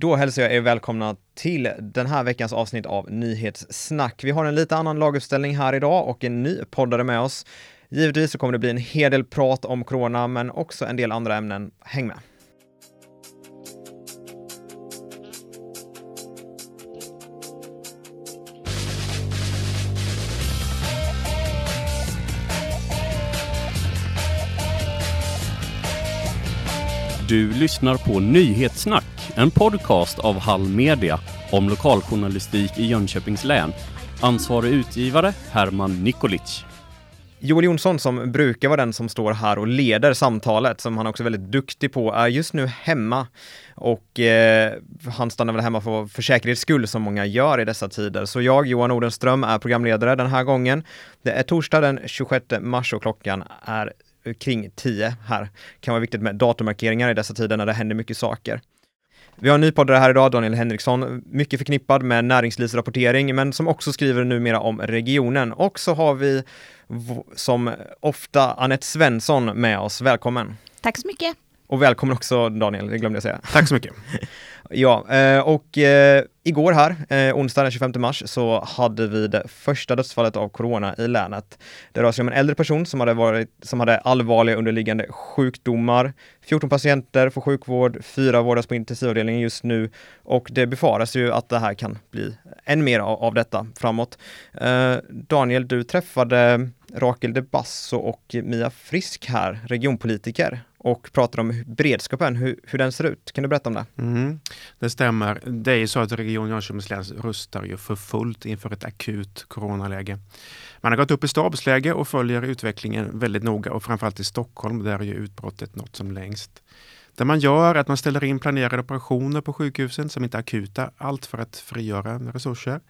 Då hälsar jag er välkomna till den här veckans avsnitt av Nyhetssnack. Vi har en lite annan laguppställning här idag och en ny poddare med oss. Givetvis så kommer det bli en hel del prat om corona, men också en del andra ämnen. Häng med! Du lyssnar på Nyhetssnack, en podcast av Hall Media om lokaljournalistik i Jönköpings län. Ansvarig utgivare Herman Nikolic. Joel Jonsson som brukar vara den som står här och leder samtalet, som han också är väldigt duktig på, är just nu hemma. Och eh, han stannar väl hemma för, för säkerhets skull, som många gör i dessa tider. Så jag, Johan Odenström, är programledare den här gången. Det är torsdag den 26 mars och klockan är kring 10 här. Kan vara viktigt med datormarkeringar i dessa tider när det händer mycket saker. Vi har en ny poddare här idag, Daniel Henriksson, mycket förknippad med näringslivsrapportering, men som också skriver numera om regionen. Och så har vi som ofta Anette Svensson med oss. Välkommen! Tack så mycket! Och välkommen också Daniel, det glömde jag säga. Tack så mycket! Ja, eh, och eh, igår här, eh, onsdag den 25 mars, så hade vi det första dödsfallet av corona i länet. Det rör sig om en äldre person som hade, varit, som hade allvarliga underliggande sjukdomar. 14 patienter får sjukvård, fyra vårdas på intensivavdelningen just nu och det befaras ju att det här kan bli än mer av, av detta framåt. Eh, Daniel, du träffade Rakel de Basso och Mia Frisk här, regionpolitiker och pratar om beredskapen, hur, hur den ser ut. Kan du berätta om det? Mm, det stämmer. Det är ju så att Region Jönköpings län rustar ju för fullt inför ett akut coronaläge. Man har gått upp i stabsläge och följer utvecklingen väldigt noga och framförallt i Stockholm där är ju utbrottet nått som längst. Det man gör är att man ställer in planerade operationer på sjukhusen som inte är akuta, allt för att frigöra resurser.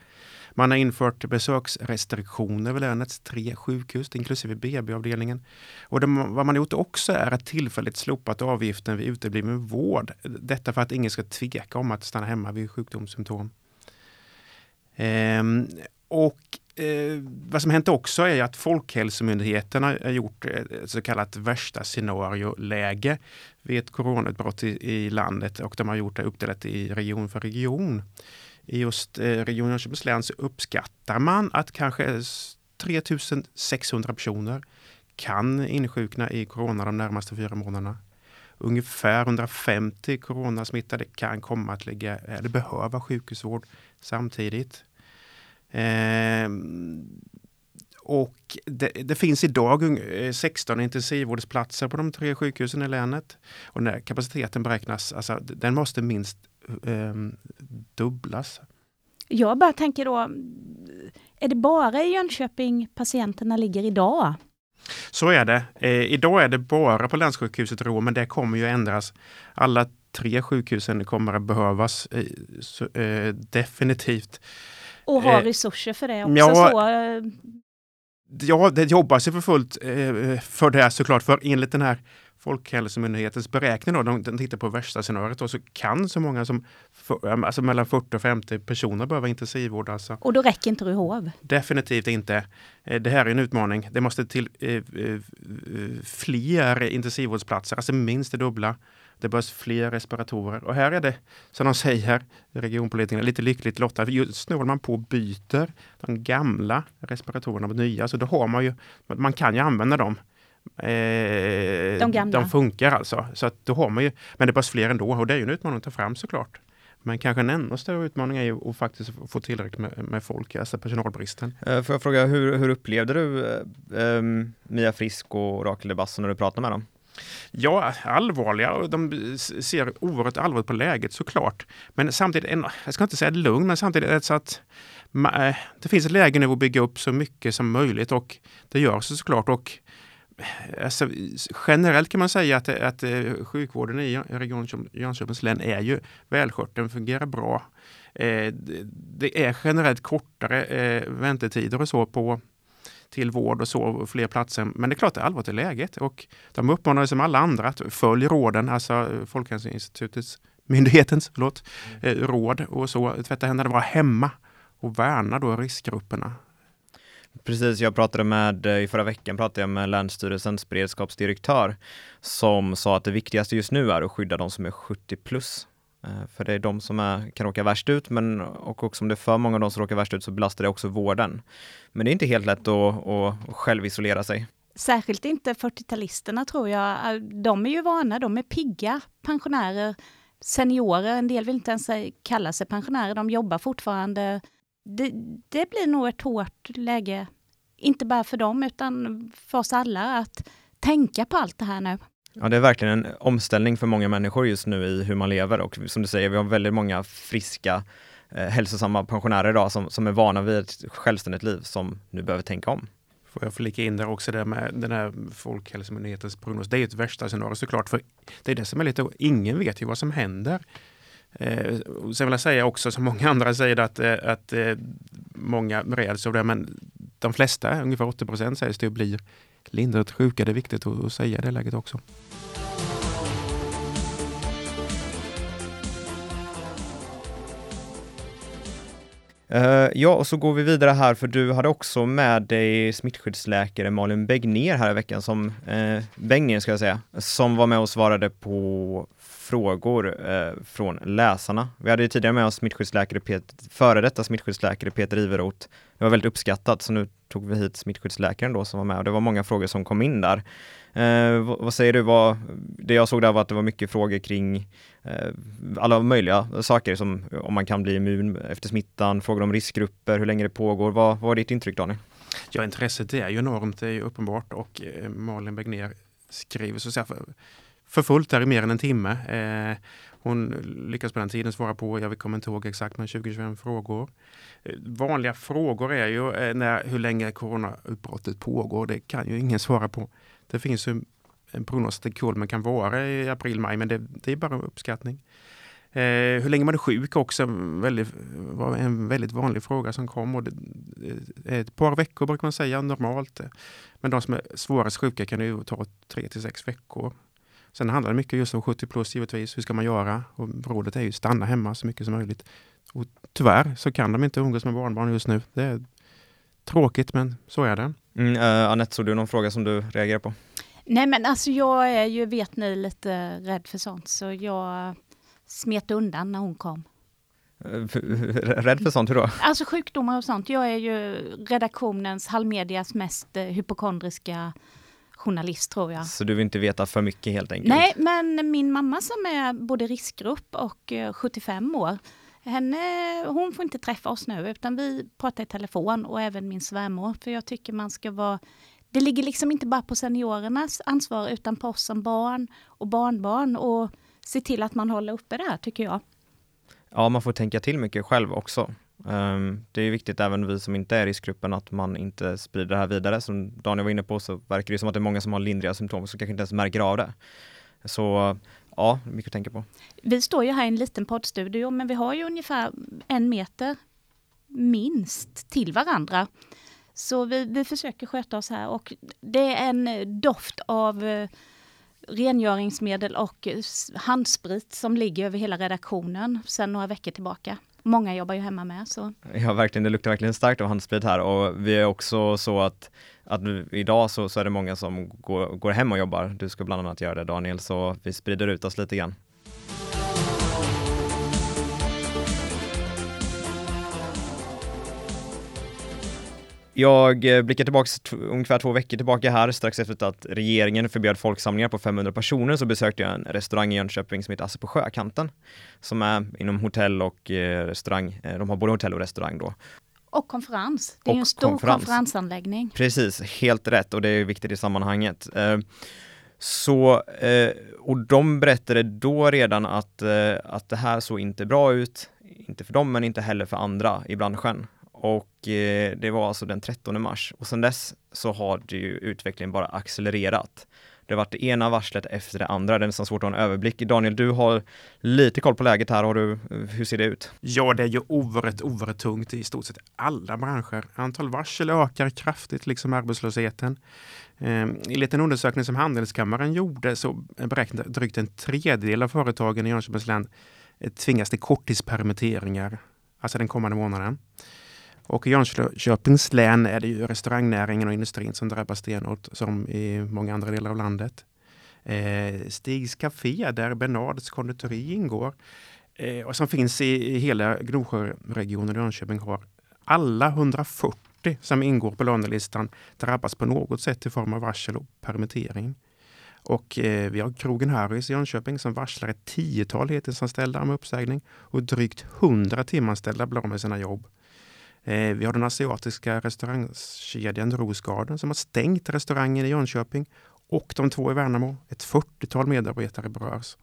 Man har infört besöksrestriktioner vid länets tre sjukhus, inklusive BB-avdelningen. Och det, vad man gjort också är att tillfälligt slopat avgiften vid utebliven vård. Detta för att ingen ska tveka om att stanna hemma vid sjukdomssymptom. Ehm, och eh, vad som hänt också är att Folkhälsomyndigheten har gjort ett så kallat värsta scenarioläge vid ett coronautbrott i, i landet och de har gjort det uppdelat i region för region i just eh, Region Jönköpings län så uppskattar man att kanske 3600 personer kan insjukna i corona de närmaste fyra månaderna. Ungefär 150 coronasmittade kan komma att ligga eller behöva sjukhusvård samtidigt. Eh, och det, det, finns idag 16 intensivvårdsplatser på de tre sjukhusen i länet. Och när kapaciteten beräknas, alltså, den måste minst eh, dubblas. Jag bara tänker då, är det bara i Jönköping patienterna ligger idag? Så är det. Eh, idag är det bara på länssjukhuset Rå, men det kommer ju ändras. Alla tre sjukhusen kommer att behövas eh, så, eh, definitivt. Och ha resurser för det också? Ja, så. ja det jobbas ju för fullt eh, för det såklart, för enligt den här Folkhälsomyndighetens beräkning, då, de, de tittar på värsta scenariot, och så kan så många som för, alltså mellan 40 och 50 personer behöva intensivvård. Alltså. Och då räcker inte Ryhov? Definitivt inte. Eh, det här är en utmaning. Det måste till eh, eh, fler intensivvårdsplatser, alltså minst det dubbla. Det behövs fler respiratorer. Och här är det, som de säger, regionpolitikerna, lite lyckligt lottade. Just nu håller man på och byter de gamla respiratorerna mot nya. Så då har man ju, man kan ju använda dem. Eh, de gamla? De funkar alltså. Så att då har man ju, men det behövs fler ändå och det är ju en utmaning att ta fram såklart. Men kanske en ännu större utmaning är ju att faktiskt få tillräckligt med, med folk, alltså personalbristen. Uh, får jag fråga, hur, hur upplevde du uh, Mia Frisk och Rakel Debasso när du pratade med dem? Ja, allvarliga och de ser oerhört allvarligt på läget såklart. Men samtidigt, jag ska inte säga lugn, men samtidigt är det så att eh, det finns ett läge nu att bygga upp så mycket som möjligt och det görs såklart. Och eh, alltså, generellt kan man säga att, att eh, sjukvården i Region Jönköpings län är ju välskött. Den fungerar bra. Det är generellt kortare väntetider och så på till vård och så, fler platser. Men det är klart det är allvarligt i läget och de uppmanar som alla andra att följa råden, alltså Folkhälsoinstitutets, myndighetens förlåt, mm. råd och så. Tvätta händerna, vara hemma och värna då riskgrupperna. Precis, jag pratade med, eh, i förra veckan pratade jag med Länsstyrelsens beredskapsdirektör som sa att det viktigaste just nu är att skydda de som är 70 plus. Eh, för det är de som är, kan råka värst ut, men och också om det är för många av de som råkar värst ut så belastar det också vården. Men det är inte helt lätt att, att självisolera sig. Särskilt inte 40-talisterna tror jag. Eh, de är ju vana, de är pigga pensionärer, seniorer, en del vill inte ens eh, kalla sig pensionärer, de jobbar fortfarande. Det, det blir nog ett hårt läge, inte bara för dem utan för oss alla, att tänka på allt det här nu. Ja, det är verkligen en omställning för många människor just nu i hur man lever och som du säger, vi har väldigt många friska, eh, hälsosamma pensionärer idag som, som är vana vid ett självständigt liv som nu behöver tänka om. Får jag flika in där också det med den här Folkhälsomyndighetens prognos. Det är ett värsta scenario såklart, för det är det som är lite, ingen vet ju vad som händer. Eh, sen vill jag säga också, som många andra säger, att, eh, att eh, många räds av det, men de flesta, ungefär 80 procent sägs det, blir lindrigt sjuka. Det är viktigt att säga i det läget också. Eh, ja, och så går vi vidare här för du hade också med dig smittskyddsläkare Malin Begner här i veckan som, eh, Bengner ska jag säga, som var med och svarade på frågor eh, från läsarna. Vi hade ju tidigare med oss smittskyddsläkare, Peter, före detta smittskyddsläkare Peter Iveroth. Det var väldigt uppskattat så nu tog vi hit smittskyddsläkaren då som var med och det var många frågor som kom in där. Eh, vad, vad, säger du, vad, det jag såg där var att det var mycket frågor kring eh, alla möjliga saker som om man kan bli immun efter smittan, frågor om riskgrupper, hur länge det pågår. Vad, vad var ditt intryck Daniel? Ja, intresset är ju enormt, det är ju uppenbart och eh, Malin Begner skriver så att säga för, för fullt där i mer än en timme. Eh, hon lyckas på den tiden svara på, jag kommer inte ihåg exakt, men 20-25 frågor. Eh, vanliga frågor är ju eh, när, hur länge coronautbrottet pågår. Det kan ju ingen svara på. Det finns ju en prognos att Kolmen kan vara i april, maj, men det, det är bara en uppskattning. Eh, hur länge man är sjuk också väldigt, var en väldigt vanlig fråga som kom. Och det, ett par veckor brukar man säga normalt. Men de som är svårast sjuka kan ju ta tre till sex veckor. Sen handlar det mycket just om 70 plus givetvis. Hur ska man göra? Och rådet är ju stanna hemma så mycket som möjligt. Och tyvärr så kan de inte umgås med barnbarn just nu. Det är tråkigt men så är det. Mm, uh, Anette, såg du någon fråga som du reagerar på? Nej men alltså jag är ju, vet ni, lite rädd för sånt så jag smet undan när hon kom. Eh, rädd för sånt, hur då? Alltså sjukdomar och sånt. Jag är ju redaktionens, Hallmedias mest eh, hypokondriska journalist tror jag. Så du vill inte veta för mycket helt enkelt? Nej, men min mamma som är både riskgrupp och 75 eh, år, henne, hon får inte träffa oss nu utan vi pratar i telefon och även min svärmor. För jag tycker man ska vara det ligger liksom inte bara på seniorernas ansvar utan på oss som barn och barnbarn och se till att man håller uppe det här tycker jag. Ja, man får tänka till mycket själv också. Um, det är viktigt även vi som inte är i riskgruppen att man inte sprider det här vidare. Som Daniel var inne på så verkar det som att det är många som har lindriga symptom som kanske inte ens märker av det. Så ja, mycket att tänka på. Vi står ju här i en liten poddstudio men vi har ju ungefär en meter minst till varandra. Så vi, vi försöker sköta oss här och det är en doft av eh, rengöringsmedel och handsprit som ligger över hela redaktionen sedan några veckor tillbaka. Många jobbar ju hemma med. Så. Ja, verkligen. Det luktar verkligen starkt av handsprit här och vi är också så att, att idag så, så är det många som går, går hem och jobbar. Du ska bland annat göra det Daniel, så vi sprider ut oss lite grann. Jag eh, blickar tillbaka ungefär två veckor tillbaka här, strax efter att regeringen förbjöd folksamlingar på 500 personer så besökte jag en restaurang i Jönköping som heter Asse på Sjökanten, som är inom hotell och eh, restaurang. Eh, de har både hotell och restaurang då. Och konferens. Det är och en stor konferens. konferensanläggning. Precis, helt rätt och det är viktigt i sammanhanget. Så, och de berättade då redan att, att det här såg inte bra ut, inte för dem men inte heller för andra i branschen. Och eh, det var alltså den 13 mars och sedan dess så har det ju utvecklingen bara accelererat. Det har varit det ena varslet efter det andra, det är nästan svårt att ha en överblick. Daniel, du har lite koll på läget här, har du, eh, hur ser det ut? Ja, det är ju oerhört, oerhört tungt i stort sett alla branscher. Antal varsel ökar kraftigt, liksom arbetslösheten. Ehm, I en liten undersökning som Handelskammaren gjorde så beräknade drygt en tredjedel av företagen i Jönköpings län eh, tvingas till korttidspermitteringar, alltså den kommande månaden. Och i Jönköpings län är det ju restaurangnäringen och industrin som drabbas stenhårt som i många andra delar av landet. Eh, Stigs Café där Bernards konditori ingår eh, och som finns i, i hela Gnosjöregionen i Jönköping har alla 140 som ingår på lönelistan drabbas på något sätt i form av varsel och permittering. Och eh, vi har krogen Harrys i Jönköping som varslar ett tiotal heltidsanställda om uppsägning och drygt 100 timanställda blir av med sina jobb. Eh, vi har den asiatiska restaurangkedjan Rosgarden som har stängt restaurangen i Jönköping och de två i Värnamo. Ett 40-tal medarbetare berörs.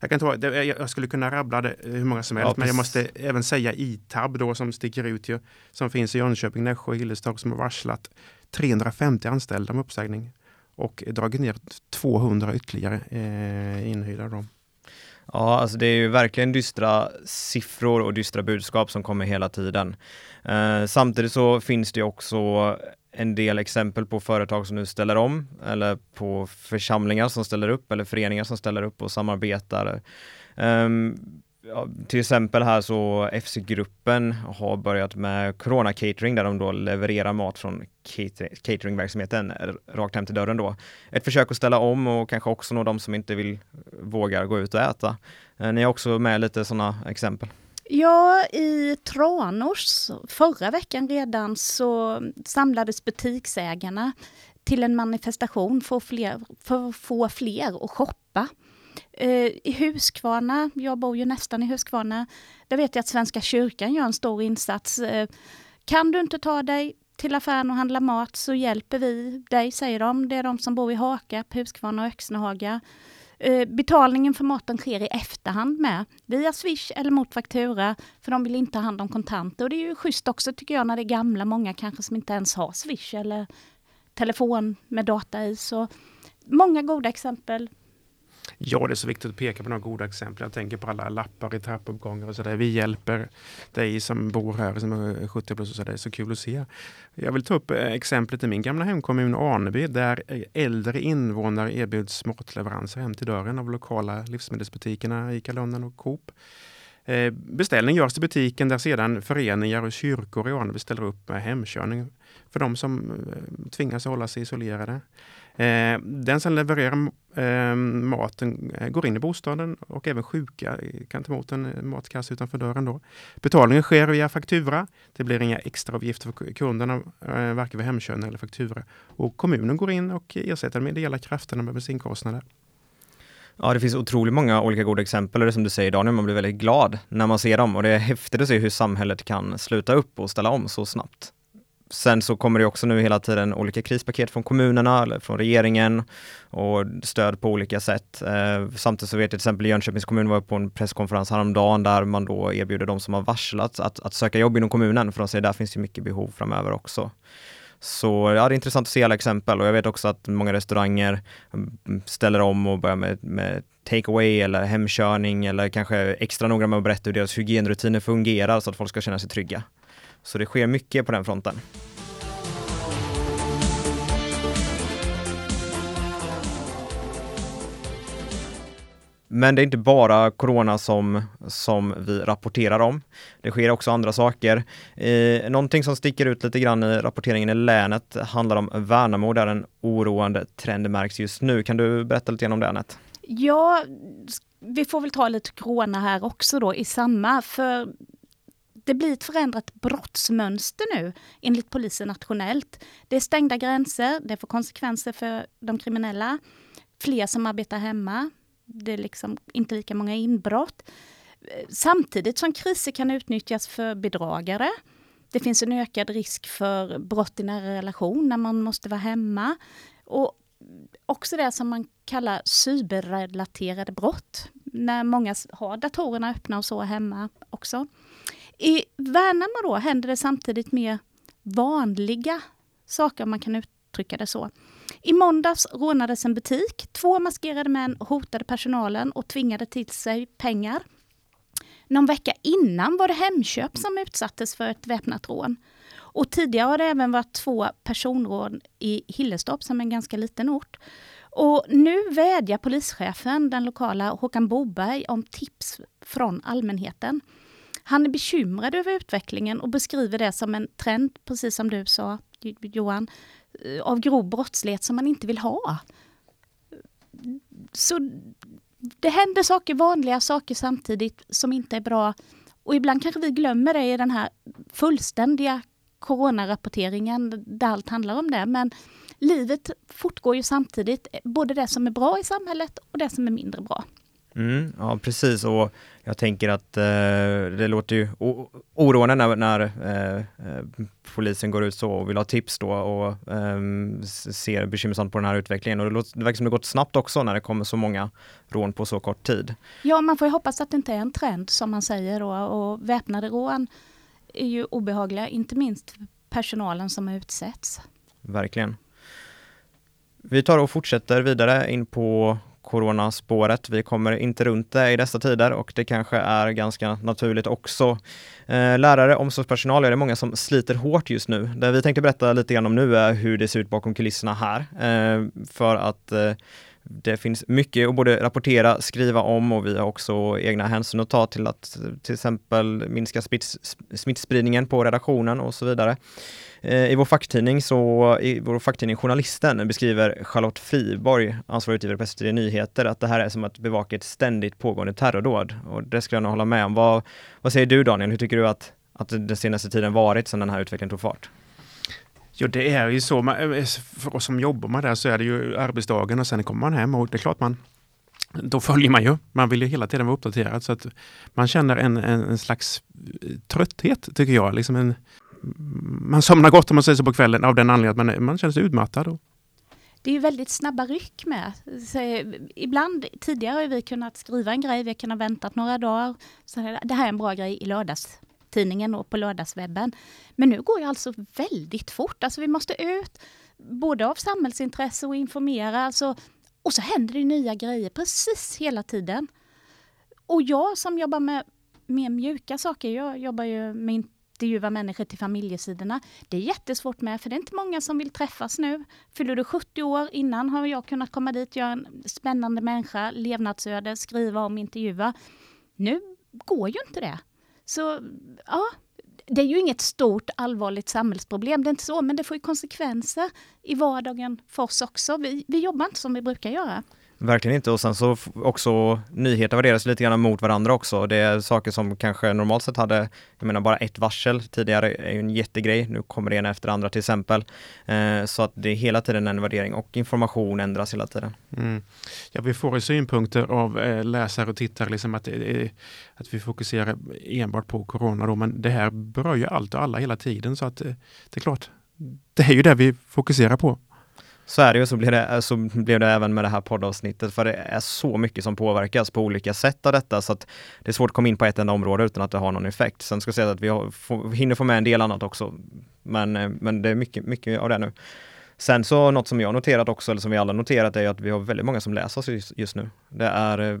Jag, kan ta, jag skulle kunna rabbla det hur många som helst, ja, men jag måste även säga ITAB då som sticker ut ju, som finns i Jönköping, Nässjö och Hillerstorp som har varslat 350 anställda om uppsägning och dragit ner 200 ytterligare eh, inhyrda. Då. Ja, alltså det är ju verkligen dystra siffror och dystra budskap som kommer hela tiden. Eh, samtidigt så finns det också en del exempel på företag som nu ställer om eller på församlingar som ställer upp eller föreningar som ställer upp och samarbetar. Um, ja, till exempel här så FC-gruppen har börjat med Corona Catering där de då levererar mat från cateringverksamheten rakt hem till dörren då. Ett försök att ställa om och kanske också nå de som inte vill eh, våga gå ut och äta. Eh, ni har också med lite sådana exempel. Ja, i Tranås förra veckan redan så samlades butiksägarna till en manifestation för, fler, för att få fler att shoppa. Eh, I Huskvarna, jag bor ju nästan i Huskvarna, där vet jag att Svenska kyrkan gör en stor insats. Eh, kan du inte ta dig till affären och handla mat så hjälper vi dig, säger de. Det är de som bor i Hakap, Huskvarna och Öxnehaga. Eh, betalningen för maten sker i efterhand med, via Swish eller mot faktura, för de vill inte ha hand om kontanter. Och det är ju schysst också tycker jag när det är gamla, många kanske som inte ens har Swish eller telefon med data i. Så många goda exempel Ja, det är så viktigt att peka på några goda exempel. Jag tänker på alla lappar i trappuppgångar och sådär. Vi hjälper dig som bor här som är 70 plus och så Det är så kul att se. Jag vill ta upp eh, exemplet i min gamla hemkommun Aneby där eh, äldre invånare erbjuds matleveranser hem till dörren av lokala livsmedelsbutikerna Ica Lunden och Coop. Eh, beställning görs till butiken där sedan föreningar och kyrkor i Aneby ställer upp med hemkörning för de som tvingas hålla sig isolerade. Eh, den som levererar eh, maten eh, går in i bostaden och även sjuka kan ta emot en eh, matkasse utanför dörren. Då. Betalningen sker via faktura. Det blir inga extraavgifter för kunderna, eh, varken vid hemkörning eller faktura. Och kommunen går in och ersätter med ideella krafterna med bensinkostnader. Ja, det finns otroligt många olika goda exempel och det som du säger Daniel, man blir väldigt glad när man ser dem och det är häftigt att se hur samhället kan sluta upp och ställa om så snabbt. Sen så kommer det också nu hela tiden olika krispaket från kommunerna eller från regeringen och stöd på olika sätt. Eh, samtidigt så vet jag till exempel Jönköpings kommun var på en presskonferens häromdagen där man då erbjuder de som har varslats att, att söka jobb inom kommunen för de säger där finns det mycket behov framöver också. Så ja, det är intressant att se alla exempel och jag vet också att många restauranger mm, ställer om och börjar med, med takeaway eller hemkörning eller kanske extra noga med att berätta hur deras hygienrutiner fungerar så att folk ska känna sig trygga. Så det sker mycket på den fronten. Men det är inte bara corona som, som vi rapporterar om. Det sker också andra saker. Eh, någonting som sticker ut lite grann i rapporteringen i länet handlar om Värnamo där en oroande trend märks just nu. Kan du berätta lite grann om det Anette? Ja, vi får väl ta lite corona här också då i samma, för det blir ett förändrat brottsmönster nu enligt polisen nationellt. Det är stängda gränser, det får konsekvenser för de kriminella. Fler som arbetar hemma, det är liksom inte lika många inbrott. Samtidigt som kriser kan utnyttjas för bedragare. Det finns en ökad risk för brott i nära relation när man måste vara hemma. Och också det som man kallar cyberrelaterade brott. När många har datorerna öppna och så hemma också. I Värnamo då händer det samtidigt mer vanliga saker, om man kan uttrycka det så. I måndags rånades en butik. Två maskerade män hotade personalen och tvingade till sig pengar. Någon vecka innan var det Hemköp som utsattes för ett väpnat rån. Och tidigare har det även varit två personrån i Hillerstorp, som är en ganska liten ort. Och nu vädjar polischefen, den lokala Håkan Boberg, om tips från allmänheten. Han är bekymrad över utvecklingen och beskriver det som en trend, precis som du sa Johan, eh, av grov brottslighet som man inte vill ha. Så det händer saker, vanliga saker samtidigt som inte är bra. Och ibland kanske vi glömmer det i den här fullständiga coronarapporteringen där allt handlar om det. Men livet fortgår ju samtidigt, både det som är bra i samhället och det som är mindre bra. Mm, ja, precis. Och jag tänker att eh, det låter ju oroande när, när eh, eh, polisen går ut så och vill ha tips då och eh, ser bekymmersamt på den här utvecklingen. Och det, låter, det verkar som det gått snabbt också när det kommer så många rån på så kort tid. Ja, man får ju hoppas att det inte är en trend som man säger då. Och väpnade rån är ju obehagliga, inte minst personalen som utsätts. Verkligen. Vi tar och fortsätter vidare in på coronaspåret. Vi kommer inte runt det i dessa tider och det kanske är ganska naturligt också. Eh, lärare, omsorgspersonal, är det många som sliter hårt just nu. Det vi tänkte berätta lite grann om nu är hur det ser ut bakom kulisserna här. Eh, för att eh, det finns mycket att både rapportera, skriva om och vi har också egna hänsyn att ta till att till exempel minska smittspridningen på redaktionen och så vidare. Eh, I vår facktidning, så, i vår facktidning Journalisten beskriver Charlotte Friborg, ansvarig utgivare på SVT Nyheter, att det här är som att bevaka ett ständigt pågående terrordåd. Och det skulle jag nog hålla med om. Vad, vad säger du Daniel, hur tycker du att, att den senaste tiden varit sedan den här utvecklingen tog fart? Jo, det är ju så. Eh, för oss som jobbar med det här så är det ju arbetsdagen och sen kommer man hem och det är klart man då följer man ju. Man vill ju hela tiden vara uppdaterad så att man känner en, en, en slags eh, trötthet tycker jag. Liksom en, man somnar gott om man säger så på kvällen av den anledningen att man, man känner sig utmattad. Det är ju väldigt snabba ryck med. Så eh, ibland tidigare har vi kunnat skriva en grej, vi har kunnat vänta några dagar. Så det här är en bra grej i lördagstidningen och på lördagswebben. Men nu går det alltså väldigt fort. Alltså vi måste ut, både av samhällsintresse och informera. Alltså, och så händer det nya grejer precis hela tiden. Och jag som jobbar med mer mjuka saker, jag jobbar ju med intervjua människor till familjesidorna. Det är jättesvårt med, för det är inte många som vill träffas nu. Fyller du 70 år, innan har jag kunnat komma dit, göra en spännande människa, levnadsöde, skriva om, intervjua. Nu går ju inte det. Så ja, det är ju inget stort allvarligt samhällsproblem, det är inte så, men det får ju konsekvenser i vardagen för oss också. Vi, vi jobbar inte som vi brukar göra. Verkligen inte och sen så också nyheter värderas lite grann mot varandra också. Det är saker som kanske normalt sett hade, jag menar bara ett varsel tidigare är ju en jättegrej. Nu kommer det ena efter andra till exempel. Eh, så att det är hela tiden en värdering och information ändras hela tiden. Mm. Ja, vi får ju synpunkter av eh, läsare och tittare liksom att, eh, eh att vi fokuserar enbart på corona då, men det här berör ju allt och alla hela tiden så att eh, det är klart, det är ju det vi fokuserar på. Så är det ju, så blev det, eh, så blev det även med det här poddavsnittet, för det är så mycket som påverkas på olika sätt av detta, så att det är svårt att komma in på ett enda område utan att det har någon effekt. Sen ska jag säga att vi har, får, hinner få med en del annat också, men, eh, men det är mycket, mycket av det nu. Sen så något som jag noterat också, eller som vi alla noterat, är att vi har väldigt många som läser oss just, just nu. Det är eh,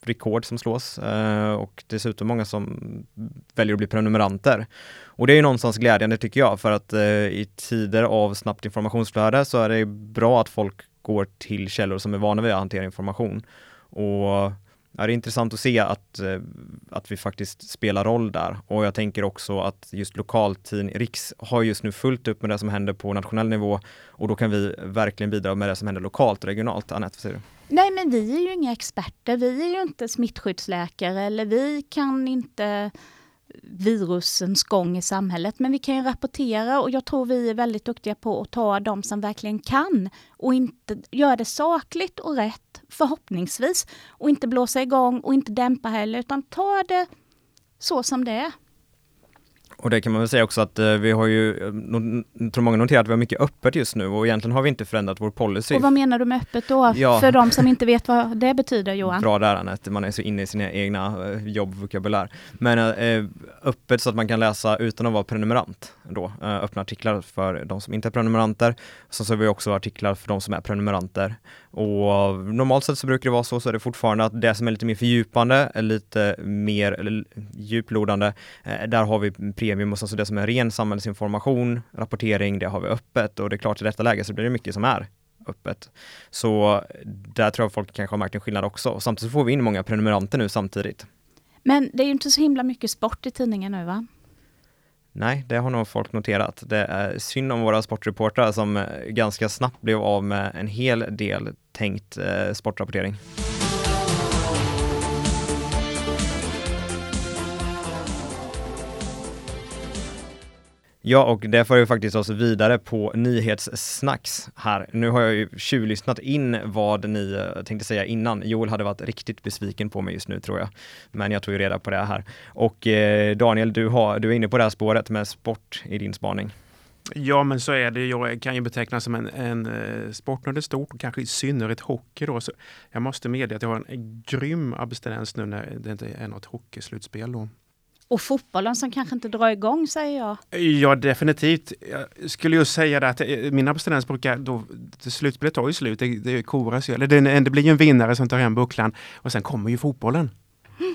rekord som slås eh, och dessutom många som väljer att bli prenumeranter. Och det är ju någonstans glädjande tycker jag, för att eh, i tider av snabbt informationsflöde så är det bra att folk går till källor som är vana vid att hantera information. Och Ja, det är intressant att se att, eh, att vi faktiskt spelar roll där och jag tänker också att just lokaltidning Riks har just nu fullt upp med det som händer på nationell nivå och då kan vi verkligen bidra med det som händer lokalt och regionalt. Anette, vad säger du? Nej, men vi är ju inga experter. Vi är ju inte smittskyddsläkare eller vi kan inte virusens gång i samhället. Men vi kan ju rapportera och jag tror vi är väldigt duktiga på att ta de som verkligen kan och inte göra det sakligt och rätt, förhoppningsvis. Och inte blåsa igång och inte dämpa heller, utan ta det så som det är. Och det kan man väl säga också att eh, vi har ju, jag tror många noterat att vi har mycket öppet just nu och egentligen har vi inte förändrat vår policy. Och vad menar du med öppet då? Ja. För de som inte vet vad det betyder Johan? Bra där Anette, man är så inne i sina egna eh, jobbvokabulär. Men eh, öppet så att man kan läsa utan att vara prenumerant då, eh, öppna artiklar för de som inte är prenumeranter. Sen så har vi också artiklar för de som är prenumeranter. Och normalt sett så brukar det vara så, så är det fortfarande att det som är lite mer fördjupande, lite mer djuplodande, eh, där har vi premium och sen så det som är ren samhällsinformation, rapportering, det har vi öppet och det är klart i detta läge så blir det mycket som är öppet. Så där tror jag folk kanske har märkt en skillnad också. Samtidigt får vi in många prenumeranter nu samtidigt. Men det är ju inte så himla mycket sport i tidningen nu va? Nej, det har nog folk noterat. Det är synd om våra sportreportrar som eh, ganska snabbt blev av med en hel del tänkt eh, sportrapportering. Ja, och det för ju faktiskt oss vidare på nyhetssnacks här. Nu har jag ju tjuvlyssnat in vad ni eh, tänkte säga innan. Joel hade varit riktigt besviken på mig just nu tror jag. Men jag tog ju reda på det här. Och eh, Daniel, du, har, du är inne på det här spåret med sport i din spaning. Ja, men så är det. Jag kan ju betecknas som en, en eh, sportnörd stort och kanske i synnerhet hockey då. Så jag måste medge att jag har en grym abstinens nu när det inte är något hockeyslutspel då. Och fotbollen som kanske inte drar igång säger jag. Ja, definitivt. Jag skulle ju säga det att eh, min abstinens brukar då, slutspelet tar ju slut, det, det koras ju, eller det, det blir ju en vinnare som tar hem bucklan och sen kommer ju fotbollen.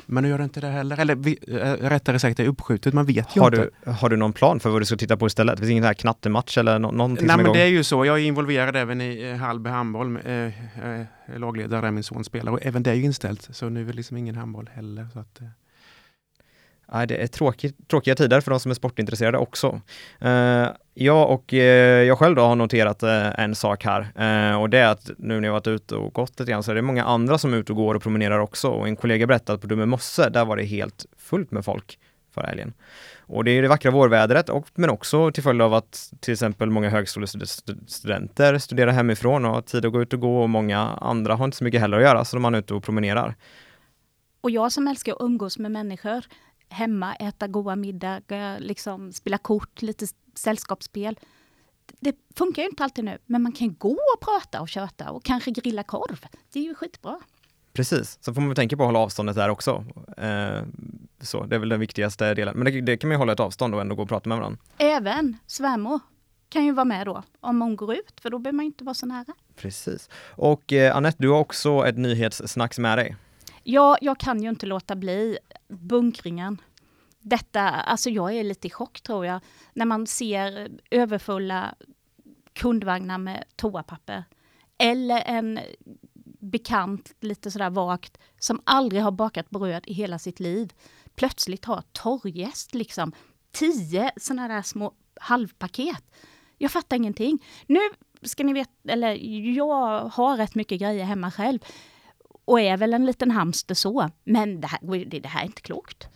Men nu gör det inte det heller. Eller vi, äh, rättare sagt, det är uppskjutet. Man vet ju har inte. Du, har du någon plan för vad du ska titta på istället? Finns det ingen här knattematch eller no någonting Nej, men igång? det är ju så. Jag är involverad även i eh, Hallby handboll. Eh, eh, lagledare där min son spelar och även det är ju inställt. Så nu är det liksom ingen handboll heller. Så att, eh. Nej, det är tråkigt, tråkiga tider för de som är sportintresserade också. Uh, jag och uh, jag själv då har noterat uh, en sak här och det är att nu när jag varit ute och gått lite grann så är det många andra som är ute och går och promenerar också och en kollega berättade att på Dumme mosse, där var det helt fullt med folk förra helgen. Och det är det vackra vårvädret och, men också till följd av att till exempel många högskolestudenter studerar hemifrån och har tid att gå ut och gå och många andra har inte så mycket heller att göra så de är ute och promenerar. Och jag som älskar att umgås med människor, hemma, äta goda middagar, liksom spela kort, lite sällskapsspel. Det funkar ju inte alltid nu, men man kan gå och prata och köta och kanske grilla korv. Det är ju skitbra. Precis, så får man tänka på att hålla avståndet där också. Eh, så, det är väl den viktigaste delen. Men det, det, kan man ju hålla ett avstånd och ändå gå och prata med varandra. Även svärmor kan ju vara med då, om hon går ut, för då behöver man inte vara så nära. Precis. Och eh, Annette, du har också ett nyhetssnacks med dig. Ja, jag kan ju inte låta bli bunkringen. Detta, alltså jag är lite i chock tror jag, när man ser överfulla kundvagnar med toapapper. Eller en bekant, lite sådär vagt, som aldrig har bakat bröd i hela sitt liv, plötsligt har torrgäst liksom. Tio sådana där små halvpaket. Jag fattar ingenting. Nu ska ni veta, eller jag har rätt mycket grejer hemma själv och är väl en liten hamster så. Men det här, det här är inte klokt.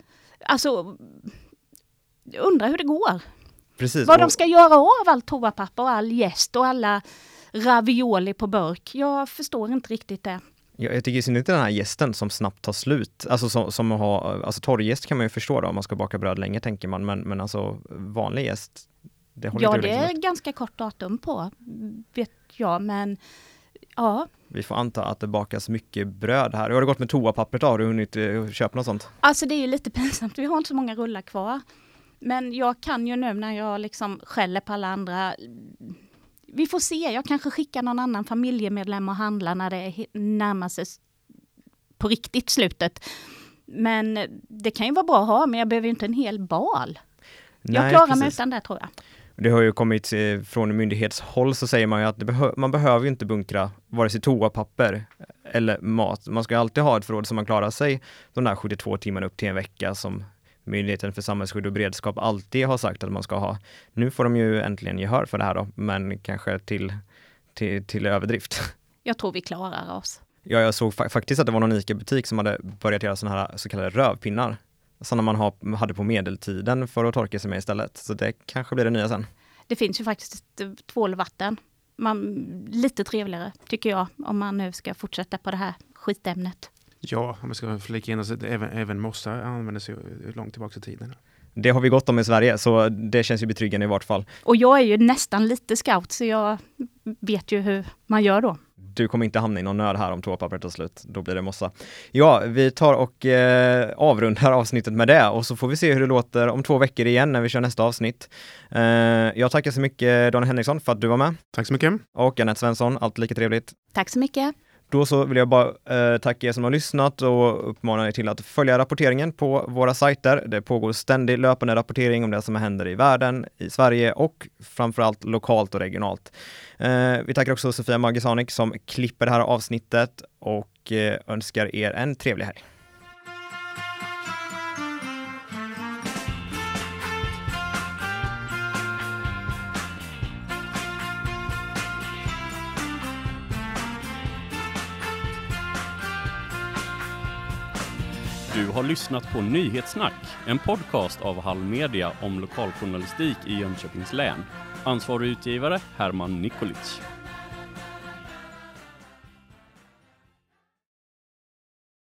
Alltså, undrar hur det går. Precis. Vad de ska göra av all toapapper och all jäst och alla ravioli på burk. Jag förstår inte riktigt det. Ja, jag tycker i synnerhet den här gästen som snabbt tar slut. Alltså som, som har, alltså torrgäst kan man ju förstå då om man ska baka bröd länge tänker man, men, men alltså vanlig gäst, det håller Ja, inte det länge är ganska kort datum på, vet jag, men ja. Vi får anta att det bakas mycket bröd här. Hur har det gått med toapappret då? Har du hunnit eh, köpa något sånt? Alltså det är ju lite pinsamt, vi har inte så många rullar kvar. Men jag kan ju nu när jag liksom skäller på alla andra. Vi får se, jag kanske skickar någon annan familjemedlem och handlar när det är närmar sig på riktigt slutet. Men det kan ju vara bra att ha, men jag behöver ju inte en hel bal. Jag Nej, klarar mig precis. utan det tror jag. Det har ju kommit eh, från myndighetshåll så säger man ju att behö man behöver ju inte bunkra vare sig toapapper eller mat. Man ska alltid ha ett förråd som man klarar sig de där 72 timmarna upp till en vecka som Myndigheten för samhällsskydd och beredskap alltid har sagt att man ska ha. Nu får de ju äntligen gehör för det här då, men kanske till, till, till överdrift. Jag tror vi klarar oss. Ja, jag såg fa faktiskt att det var någon ICA-butik som hade börjat göra sådana här så kallade rövpinnar. Sådana man ha, hade på medeltiden för att torka sig med istället. Så det kanske blir det nya sen. Det finns ju faktiskt ett tvålvatten. Man, lite trevligare tycker jag, om man nu ska fortsätta på det här skitämnet. Ja, om man ska flika in, alltså, även, även mossa användes ju långt tillbaka i tiden. Det har vi gott om i Sverige, så det känns ju betryggande i vart fall. Och jag är ju nästan lite scout, så jag vet ju hur man gör då. Du kommer inte hamna i någon nöd här om toapappret tar slut, då blir det mossa. Ja, vi tar och eh, avrundar avsnittet med det och så får vi se hur det låter om två veckor igen när vi kör nästa avsnitt. Eh, jag tackar så mycket Daniel Henriksson för att du var med Tack så mycket. och Anette Svensson, alltid lika trevligt. Tack så mycket. Då så vill jag bara eh, tacka er som har lyssnat och uppmana er till att följa rapporteringen på våra sajter. Det pågår ständig löpande rapportering om det som händer i världen, i Sverige och framförallt lokalt och regionalt. Eh, vi tackar också Sofia Magisanik som klipper det här avsnittet och eh, önskar er en trevlig helg. Du har lyssnat på Nyhetssnack, en podcast av Hall Media om lokaljournalistik i Jönköpings län. Ansvarig utgivare Herman Nikolic.